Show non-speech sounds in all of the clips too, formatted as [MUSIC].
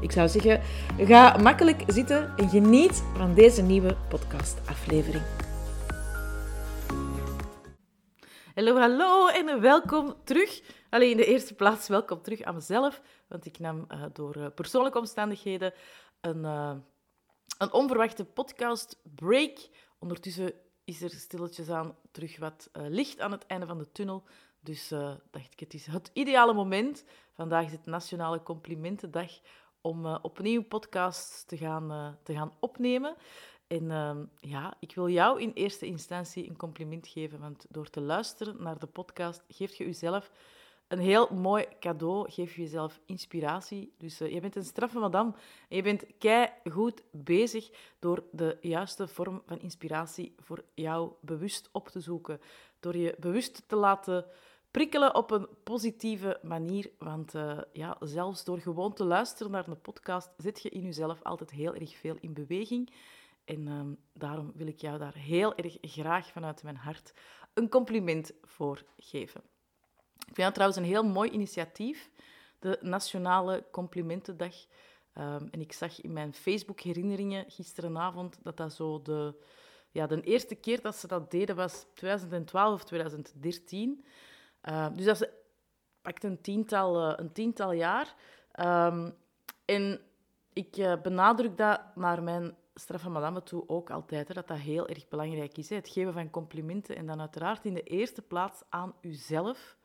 Ik zou zeggen, ga makkelijk zitten en geniet van deze nieuwe podcastaflevering. Hallo, hallo en welkom terug. Alleen in de eerste plaats welkom terug aan mezelf, want ik nam uh, door uh, persoonlijke omstandigheden een, uh, een onverwachte podcast break. Ondertussen is er stilletjes aan terug wat licht aan het einde van de tunnel. Dus dacht ik, het is het ideale moment. Vandaag is het Nationale Complimentendag om uh, opnieuw podcasts te gaan, uh, te gaan opnemen. En uh, ja, ik wil jou in eerste instantie een compliment geven, want door te luisteren naar de podcast geef je jezelf een heel mooi cadeau, geef je jezelf inspiratie. Dus uh, je bent een straffe madame en je bent kei goed bezig door de juiste vorm van inspiratie voor jou bewust op te zoeken. Door je bewust te laten prikkelen op een positieve manier. Want uh, ja, zelfs door gewoon te luisteren naar een podcast zet je in jezelf altijd heel erg veel in beweging. En uh, daarom wil ik jou daar heel erg graag vanuit mijn hart een compliment voor geven. Ik vind dat trouwens een heel mooi initiatief, de Nationale Complimentendag. Um, en ik zag in mijn Facebook-herinneringen gisterenavond dat dat zo de, ja, de eerste keer dat ze dat deden was 2012 of 2013. Uh, dus dat pakt een tiental, uh, een tiental jaar. Um, en ik uh, benadruk dat naar mijn straffe madame toe ook altijd, hè, dat dat heel erg belangrijk is. Hè. Het geven van complimenten en dan uiteraard in de eerste plaats aan uzelf.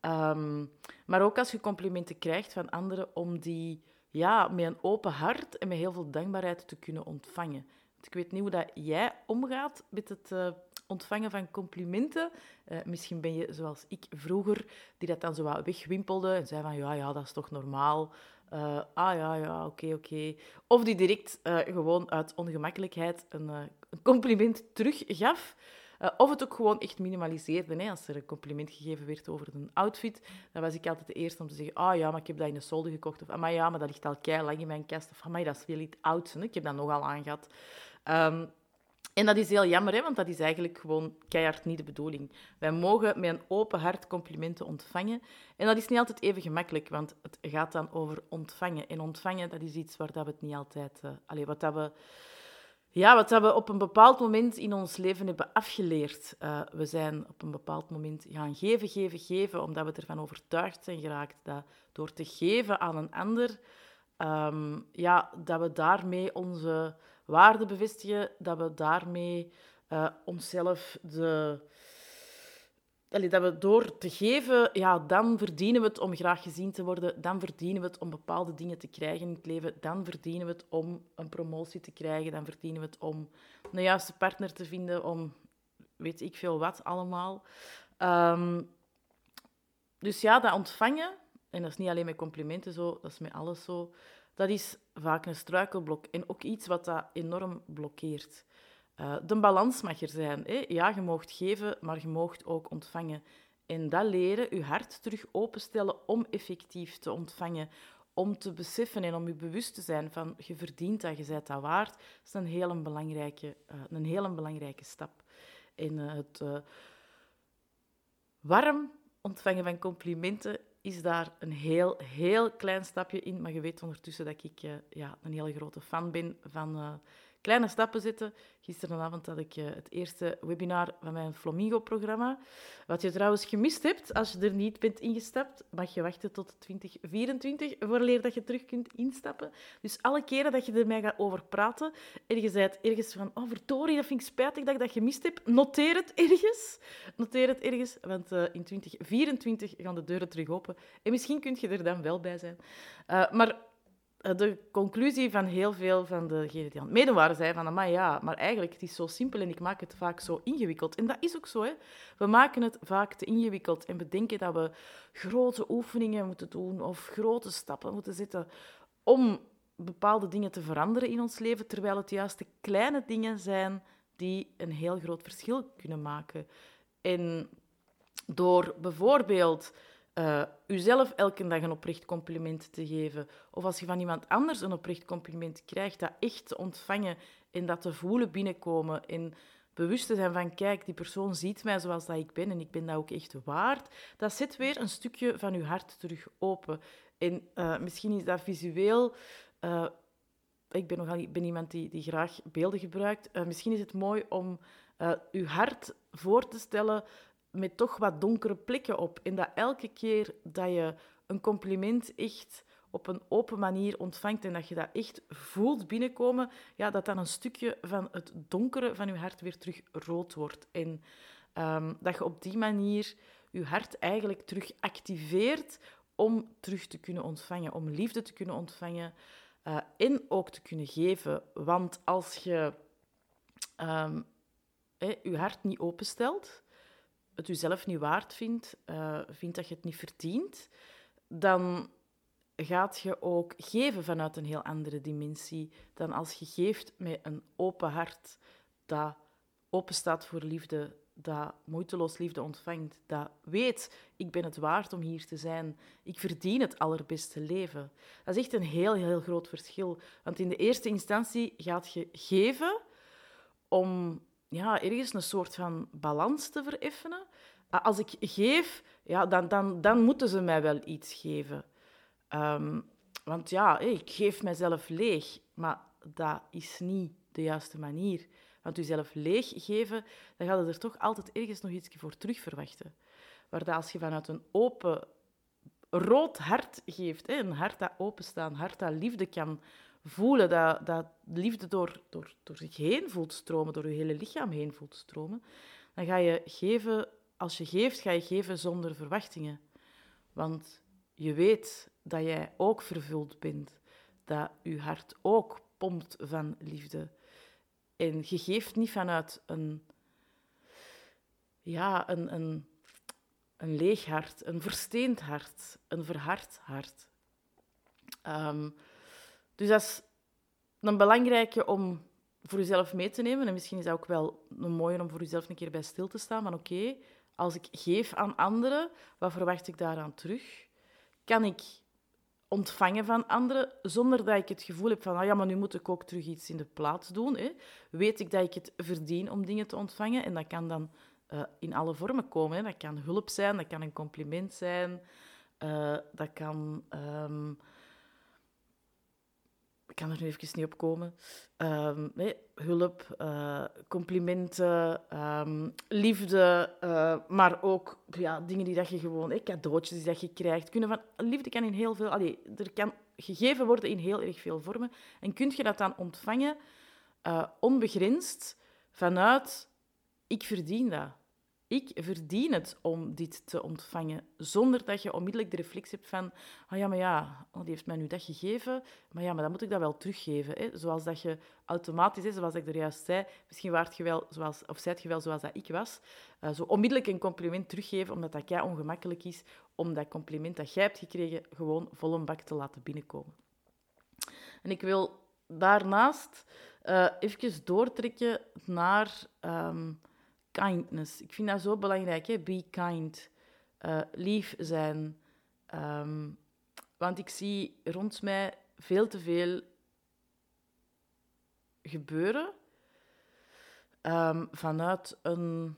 Um, maar ook als je complimenten krijgt van anderen, om die ja, met een open hart en met heel veel dankbaarheid te kunnen ontvangen. Want ik weet niet hoe dat jij omgaat met het ontvangen van complimenten. Uh, misschien ben je zoals ik vroeger, die dat dan zo wat wegwimpelde en zei van ja, ja, dat is toch normaal. Uh, ah ja, ja, oké, oké. Of die direct uh, gewoon uit ongemakkelijkheid een, een compliment teruggaf. of het ook gewoon echt minimaliseerde. Hè. Als er een compliment gegeven werd over een outfit, dan was ik altijd de eerste om te zeggen ah ja, maar ik heb dat in de solde gekocht. Of ah ja, maar dat ligt al kei lang in mijn kast. Of ah dat is veel iets ouds. Ik heb dat nogal aangehad. Um, en dat is heel jammer, hè, want dat is eigenlijk gewoon keihard niet de bedoeling. Wij mogen met een open hart complimenten ontvangen. En dat is niet altijd even gemakkelijk, want het gaat dan over ontvangen. En ontvangen, dat is iets waar dat we het niet altijd... Uh, wat dat we... Ja, wat dat we op een bepaald moment in ons leven hebben afgeleerd. Uh, we zijn op een bepaald moment gaan geven, geven, geven, omdat we ervan overtuigd zijn geraakt dat door te geven aan een ander, um, ja, dat we daarmee onze waarde bevestigen, dat we daarmee uh, onszelf de... Dat we door te geven, ja, dan verdienen we het om graag gezien te worden. Dan verdienen we het om bepaalde dingen te krijgen in het leven. Dan verdienen we het om een promotie te krijgen. Dan verdienen we het om een juiste partner te vinden. Om weet ik veel wat allemaal. Um, dus ja, dat ontvangen, en dat is niet alleen met complimenten zo, dat is met alles zo dat is vaak een struikelblok en ook iets wat dat enorm blokkeert. Uh, de balans mag er zijn. Hè? Ja, je moogt geven, maar je moogt ook ontvangen. En dat leren, je hart terug openstellen om effectief te ontvangen, om te beseffen en om je bewust te zijn van je verdient dat, je bent dat waard, is een heel belangrijke, uh, een heel belangrijke stap. En uh, het warm ontvangen van complimenten is daar een heel, heel klein stapje in. Maar je weet ondertussen dat ik uh, ja, een hele grote fan ben van uh, kleine stappen zetten. Gisteravond had ik uh, het eerste webinar van mijn Flamingo-programma. Wat je trouwens gemist hebt, als je er niet bent ingestapt, mag je wachten tot 2024 vooraleer dat je terug kunt instappen. Dus alle keren dat je er mij gaat over praten en je zei ergens van, oh verdorie, dat vind ik spijtig dat ik dat gemist heb, noteer het ergens. Noteer het ergens, want uh, in 2024 gaan de deuren terug open. En misschien kun je er dan wel bij zijn. Uh, maar eh, de conclusie van heel veel van degenen die aan het meedoen waren, zei van, maar ja, maar eigenlijk het is zo simpel en ik maak het vaak zo ingewikkeld. En dat is ook zo. Hè. We maken het vaak te ingewikkeld en bedenken dat we grote oefeningen moeten doen of grote stappen moeten zetten om bepaalde dingen te veranderen in ons leven, terwijl het juist de kleine dingen zijn die een heel groot verschil kunnen maken. En door bijvoorbeeld uh, uzelf elke dag een oprecht compliment te geven, of als je van iemand anders een oprecht compliment krijgt, dat echt te ontvangen en dat te voelen binnenkomen en bewust te zijn van, kijk, die persoon ziet mij zoals dat ik ben en ik ben dat ook echt waard, dat zet weer een stukje van je hart terug open. En uh, misschien is dat visueel... Uh, ik ben nogal ben iemand die, die graag beelden gebruikt. Misschien is het mooi om je hart voor te stellen met toch wat donkere plekken op. En dat elke keer dat je een compliment echt op een open manier ontvangt en dat je dat echt voelt binnenkomen, ja, dat dan een stukje van het donkere van je hart weer terug rood wordt. En um, dat je op die manier je hart eigenlijk terug activeert om terug te kunnen ontvangen, om liefde te kunnen ontvangen uh, en ook te kunnen geven. Want als je um, je hart niet openstelt, het jezelf niet waard vindt, uh, vindt dat je het niet verdient, dan gaat je ook geven vanuit een heel andere dimensie dan als je geeft met een open hart dat open staat voor liefde, dat moeiteloos liefde ontvangt, dat weet, ik ben het waard om hier te zijn, ik verdien het allerbeste leven. Dat is echt een heel, heel groot verschil. Want in de eerste instantie gaat je geven om ja, ergens een soort van balans te vereffenen. Als ik geef, ja, dan, dan, dan moeten ze mij wel iets geven. Ehm, want ja, ik geef mezelf leeg, maar dat is niet de juiste manier. Want jezelf leeg geven, dan gaat er toch altijd ergens nog iets voor terug verwachten. Dat als je vanuit een open, rood hart geeft, een hart dat openstaat, een hart dat liefde kan voelen, dat, dat liefde door, door, door zich heen voelt stromen, door je hele lichaam heen voelt stromen, dan ga je geven, als je geeft, ga je geven zonder verwachtingen. Want je weet dat jij ook vervuld bent, dat je hart ook pompt van liefde. En je geeft niet vanuit een, ja, een, een, een leeg hart, een versteend hart, een verhard hart. Ehm, dus dat is een belangrijke om voor jezelf mee te nemen. En misschien is dat ook wel een mooie om voor jezelf een keer bij stil te staan. Van oké, als ik geef aan anderen, wat verwacht ik daaraan terug? Kan ik ontvangen van anderen zonder dat ik het gevoel heb van, ah ja, maar nu moet ik ook terug iets in de plaats doen. Hè. Weet ik dat ik het verdien om dingen te ontvangen en dat kan dan uh, in alle vormen komen. Hè. Dat kan hulp zijn, dat kan een compliment zijn, uh, dat kan um, ik kan er nu even niet op komen. Nee, hulp, uh, complimenten, um, liefde, uh, maar ook ja, dingen die dat je gewoon, cadeautjes die dat je krijgt. Kunnen van, liefde kan in heel veel, allee, er kan gegeven worden in heel erg veel vormen. En kun je dat dan ontvangen uh, onbegrensd vanuit ik verdien dat ik verdien het om dit te ontvangen, zonder dat je onmiddellijk de reflex hebt van, oh ja, maar ja, oh, die heeft mij nu dat gegeven, maar ja, maar dan moet ik dat wel teruggeven. Hè? Zoals dat je automatisch, hè, zoals ik er juist zei, misschien waart je wel, zoals, of zijt je wel zoals dat ik was, uh, zo onmiddellijk een compliment teruggeven, omdat dat jij ongemakkelijk is, om dat compliment dat jij hebt gekregen gewoon vol een bak te laten binnenkomen. En ik wil daarnaast uh, even doortrekken naar... Um, kindness. Ik vind dat zo belangrijk, hè? be kind. Uh, lief zijn. Um, want ik zie rond mij veel te veel gebeuren um, vanuit een,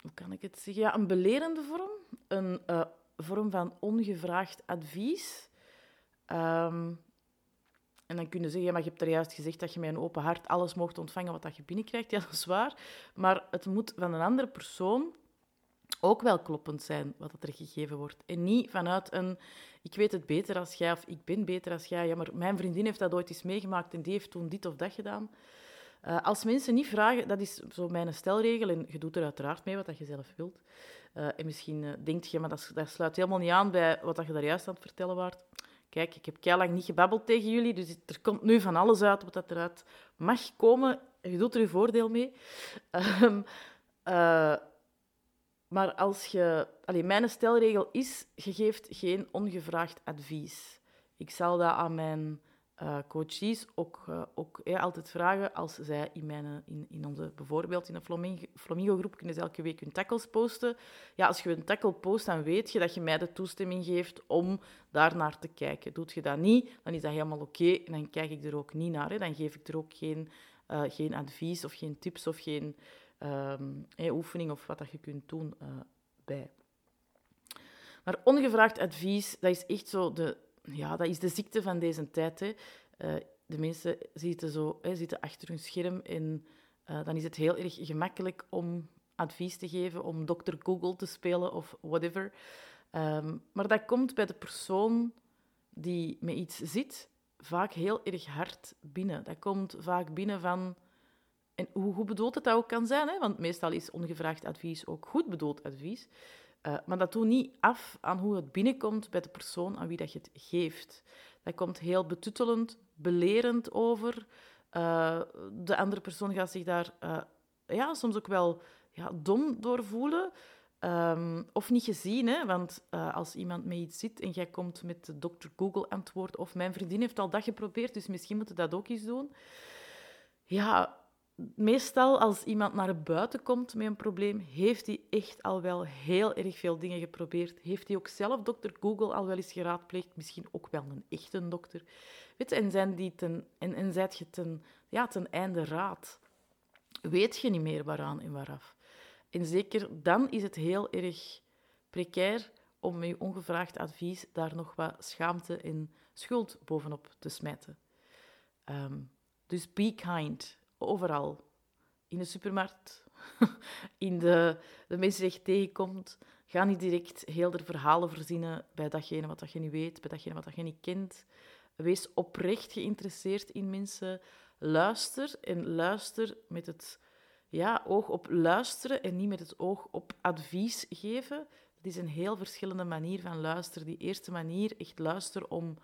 hoe kan ik het zeggen, ja, een belerende vorm, een uh, vorm van ongevraagd advies. Dan kunnen ze zeggen, maar je hebt er juist gezegd dat je met een open hart alles mocht ontvangen wat dat je binnenkrijgt. [LAUGHS] Ja, dat is waar. Maar het moet van een andere persoon ook wel kloppend zijn wat er gegeven wordt. En niet vanuit een, ik weet het beter als jij of ik ben beter als jij. Ja, maar mijn vriendin heeft dat ooit eens meegemaakt en die heeft toen dit of dat gedaan. Uh, als mensen niet vragen, dat is zo mijn stelregel, en je doet er uiteraard mee wat je zelf wilt. Uh, en misschien uh, denk je, maar dat, dat, sluit helemaal niet aan bij wat je daar juist aan het vertellen waart. Kijk, ik heb lang niet gebabbeld tegen jullie, dus er komt nu van alles uit wat eruit mag komen. Je doet er je voordeel mee. Um, [LAUGHS] uh, maar als je... Allee, mijn stelregel is, je geeft geen ongevraagd advies. Ik zal dat aan mijn uh, coaches ook, uh, ook altijd vragen als zij in, mijn, in, in onze, bijvoorbeeld in de Flamingo-groep kunnen ze elke week hun tackles posten. Ja, als je een tackle post, dan weet je dat je mij de toestemming geeft om daar naar te kijken. Doet je dat niet, dan is dat helemaal oké en dan kijk ik er ook niet naar. Hè. Dan geef ik er ook geen, uh, geen advies of geen tips of geen um, oefening of wat dat je kunt doen bij. Maar ongevraagd advies, dat is echt zo de, ja, dat is de ziekte van deze tijd. Hè. Uh, de mensen zitten, zo, hè, zitten achter hun scherm en uh, dan is het heel erg gemakkelijk om advies te geven, om Dr. Google te spelen of whatever. Um, maar dat komt bij de persoon die met iets zit vaak heel erg hard binnen. Dat komt vaak binnen van... En hoe goed bedoeld het dat ook kan zijn, hè? want meestal is ongevraagd advies ook goed bedoeld advies. Uh, maar dat doet niet af aan hoe het binnenkomt bij de persoon aan wie dat je het geeft. Dat komt heel betuttelend, belerend over. Uh, de andere persoon gaat zich daar uh, ja, soms ook wel ja, dom door voelen. Um, of niet gezien, hè? want als iemand met iets zit en jij komt met de Dr. Google-antwoord, of mijn vriendin heeft al dat geprobeerd, dus misschien moeten we dat ook eens doen. Ja, meestal als iemand naar buiten komt met een probleem, heeft hij echt al wel heel erg veel dingen geprobeerd. Heeft hij ook zelf dokter Google al wel eens geraadpleegd, misschien ook wel een echte dokter. Weet, en zijn die ten, en, en je ten, ja, ten einde raad. Weet je niet meer waaraan en waaraf. En zeker dan is het heel erg precair om met je ongevraagd advies daar nog wat schaamte en schuld bovenop te smijten. Um, dus be kind overal. In de supermarkt, [LAUGHS] in de, de mensen die je tegenkomt. Ga niet direct heel de verhalen verzinnen bij datgene wat je niet weet, bij datgene wat je niet kent. Wees oprecht geïnteresseerd in mensen. Luister en luister met het ja, oog op luisteren en niet met het oog op advies geven. Dat is een heel verschillende manier van luisteren. Die eerste manier, echt luisteren om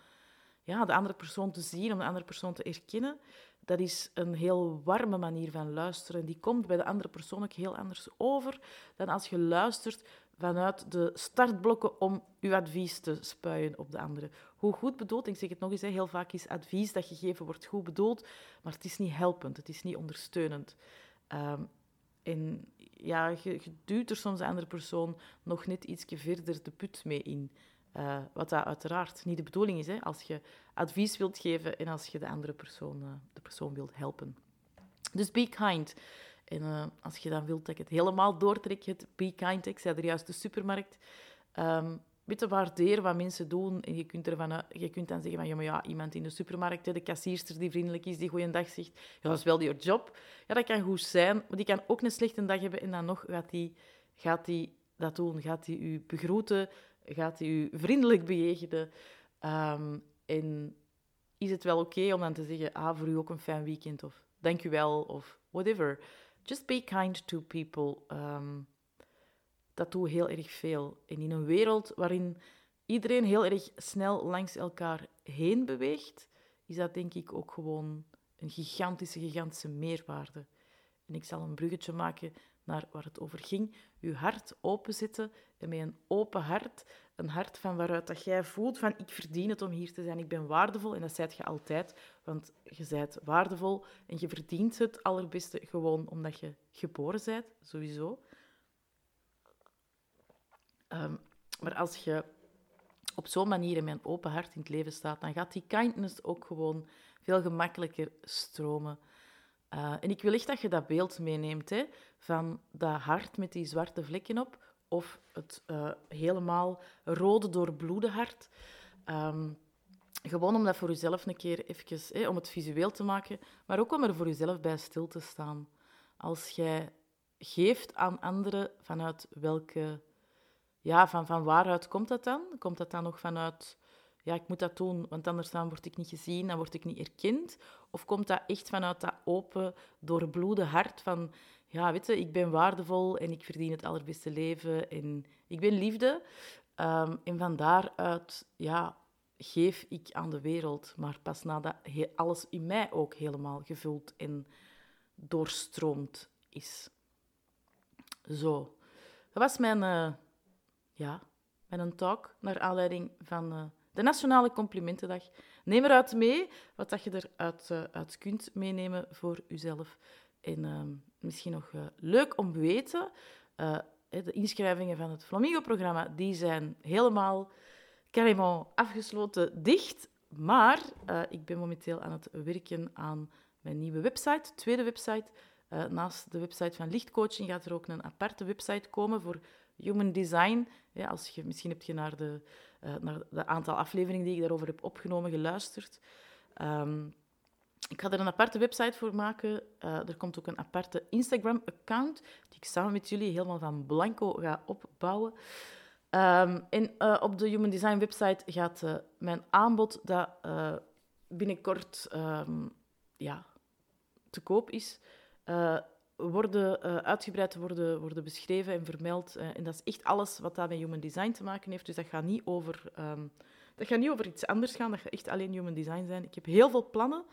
ja, de andere persoon te zien, om de andere persoon te erkennen dat is een heel warme manier van luisteren. Die komt bij de andere persoon ook heel anders over dan als je luistert vanuit de startblokken om je advies te spuien op de andere. Hoe goed bedoeld, ik zeg het nog eens, heel vaak is advies dat gegeven wordt goed bedoeld, maar het is niet helpend, het is niet ondersteunend. Um, en ja, je, duwt er soms de andere persoon nog net iets verder de put mee in. Uh, wat dat uiteraard niet de bedoeling is, hè, als je advies wilt geven en als je de andere persoon, uh, de persoon wilt helpen. Dus be kind. En uh, als je dan wilt dat ik het helemaal doortrek, het be kind. Ik zei er juist de supermarkt. Um, weet je, waardeer wat mensen doen. En je kunt, ervan, je kunt dan zeggen van, ja, maar ja, iemand in de supermarkt, de kassierster die vriendelijk is, die goeiedag zegt, ja, dat is wel je job. Ja, dat kan goed zijn, maar die kan ook een slechte dag hebben en dan nog gaat die, gaat dat doen. Gaat die u begroeten, gaat u vriendelijk bejegenen. Um, en is het wel oké om dan te zeggen, ah, voor u ook een fijn weekend, of dank u wel, of whatever. Just be kind to people. Um, dat doet heel erg veel. En in een wereld waarin iedereen heel erg snel langs elkaar heen beweegt, is dat denk ik ook gewoon een gigantische, gigantische meerwaarde. En ik zal een bruggetje maken naar waar het over ging. Je hart openzetten en met een open hart, een hart van waaruit dat jij voelt van ik verdien het om hier te zijn, ik ben waardevol. En dat zijt je altijd, want je bent waardevol en je verdient het allerbeste gewoon omdat je geboren bent, sowieso. Ehm, maar als je op zo'n manier met een open hart in het leven staat, dan gaat die kindness ook gewoon veel gemakkelijker stromen. Uh, en ik wil echt dat je dat beeld meeneemt, hè, van dat hart met die zwarte vlekken op, of het uh, helemaal rode doorbloede hart. Um, gewoon om dat voor jezelf een keer even, hè, om het visueel te maken, maar ook om er voor jezelf bij stil te staan. Als jij geeft aan anderen vanuit welke, ja, van, van waaruit komt dat dan? Komt dat dan nog vanuit ja, ik moet dat doen, want anders dan word ik niet gezien, dan word ik niet erkend? Of komt dat echt vanuit dat open, doorbloede hart van, ja, weet je, ik ben waardevol en ik verdien het allerbeste leven en ik ben liefde. Um, en van daaruit, ja, geef ik aan de wereld, maar pas nadat alles in mij ook helemaal gevuld en doorstroomd is. Zo, dat was mijn, uh, ja, mijn talk naar aanleiding van... Uh, de Nationale Complimentendag. neem eruit mee wat dat je eruit uh, uit kunt meenemen voor jezelf. En ehm, misschien nog leuk om te weten, de inschrijvingen van het Flamingo-programma, die zijn helemaal carrément afgesloten dicht. Maar ik ben momenteel aan het werken aan mijn nieuwe website, tweede website. Naast de website van Lichtcoaching gaat er ook een aparte website komen voor human design. Ja, als je, misschien heb je naar de, uh, naar de aantal afleveringen die ik daarover heb opgenomen geluisterd. Um, ik ga er een aparte website voor maken. Uh, er komt ook een aparte Instagram-account die ik samen met jullie helemaal van blanco ga opbouwen. Um, en uh, op de Human Design website gaat mijn aanbod dat binnenkort um, ja, te koop is, worden uh, uitgebreid worden, worden beschreven en vermeld. Uh, en dat is echt alles wat dat met human design te maken heeft. Dus dat gaat niet over, um, dat gaat niet over iets anders gaan. Dat gaat echt alleen human design zijn. Ik heb heel veel plannen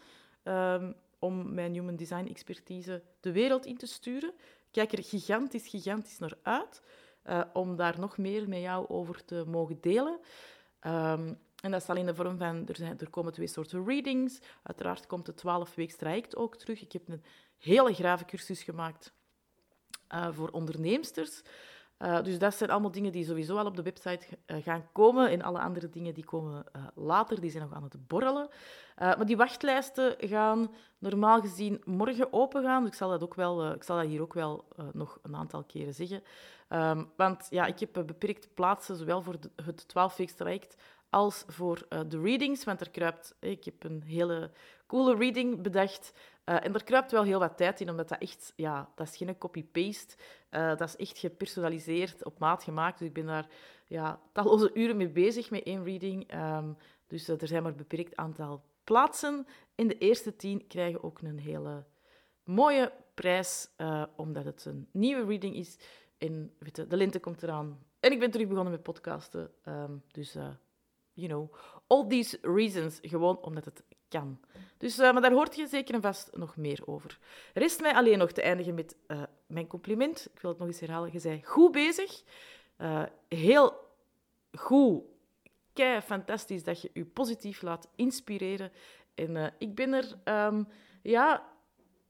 um, om mijn human design expertise de wereld in te sturen. Ik kijk er gigantisch, gigantisch naar uit uh, om daar nog meer met jou over te mogen delen. Um, en dat zal in de vorm van, er, zijn, er komen twee soorten readings. Uiteraard komt het 12 weeks traject ook terug. Ik heb een hele grave cursus gemaakt uh, voor onderneemsters. Uh, dus dat zijn allemaal dingen die sowieso al op de website uh, gaan komen. En alle andere dingen die komen later, die zijn nog aan het borrelen. maar die wachtlijsten gaan normaal gezien morgen open gaan. Dus ik zal dat, ook wel, ik zal dat hier ook wel nog een aantal keren zeggen. Um, want ja, ik heb beperkte plaatsen, zowel voor het 12 weeks traject als voor uh, de readings. Want er kruipt, ik heb een hele coole reading bedacht. Uh, en er kruipt wel heel wat tijd in, omdat dat echt, ja, dat is geen copy-paste. Uh, dat is echt gepersonaliseerd, op maat gemaakt. Dus ik ben daar ja, talloze uren mee bezig met één reading. Um, dus er zijn maar een beperkt aantal plaatsen. En de eerste tien krijgen ook een hele mooie prijs, omdat het een nieuwe reading is. En de lente komt eraan. En ik ben terug begonnen met podcasten. Um, dus you know, all these reasons, gewoon omdat het kan. Dus, uh, maar daar hoort je zeker en vast nog meer over. Rest mij alleen nog te eindigen met uh, mijn compliment. Ik wil het nog eens herhalen. Je bent goed bezig. Uh, heel goed. Kei fantastisch dat je je positief laat inspireren. En ik ben er, um, ja,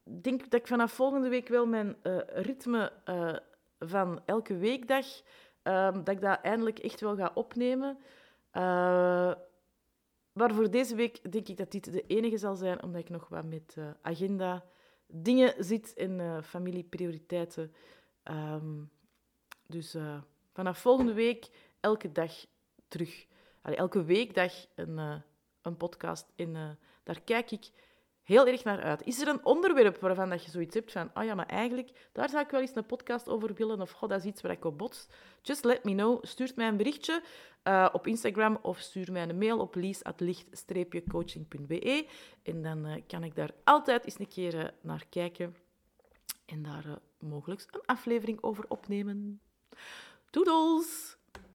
denk dat ik vanaf volgende week wel mijn ritme van elke weekdag, um, dat ik dat eindelijk echt wel ga opnemen. Uh, maar voor deze week denk ik dat dit de enige zal zijn, omdat ik nog wat met uh, agenda dingen zit en uh, familieprioriteiten. Um, dus vanaf volgende week elke dag terug. Elke weekdag een, een podcast. En daar kijk ik heel erg naar uit. Is er een onderwerp waarvan dat je zoiets hebt van, oh ja, maar eigenlijk, daar zou ik wel eens een podcast over willen, of god, dat is iets waar ik op bots. Just let me know. Stuur mij een berichtje uh, op Instagram of stuur mij een mail op lies.licht-coaching.be en dan uh, kan ik daar altijd eens een keer uh, naar kijken en daar mogelijk een aflevering over opnemen. Doedels!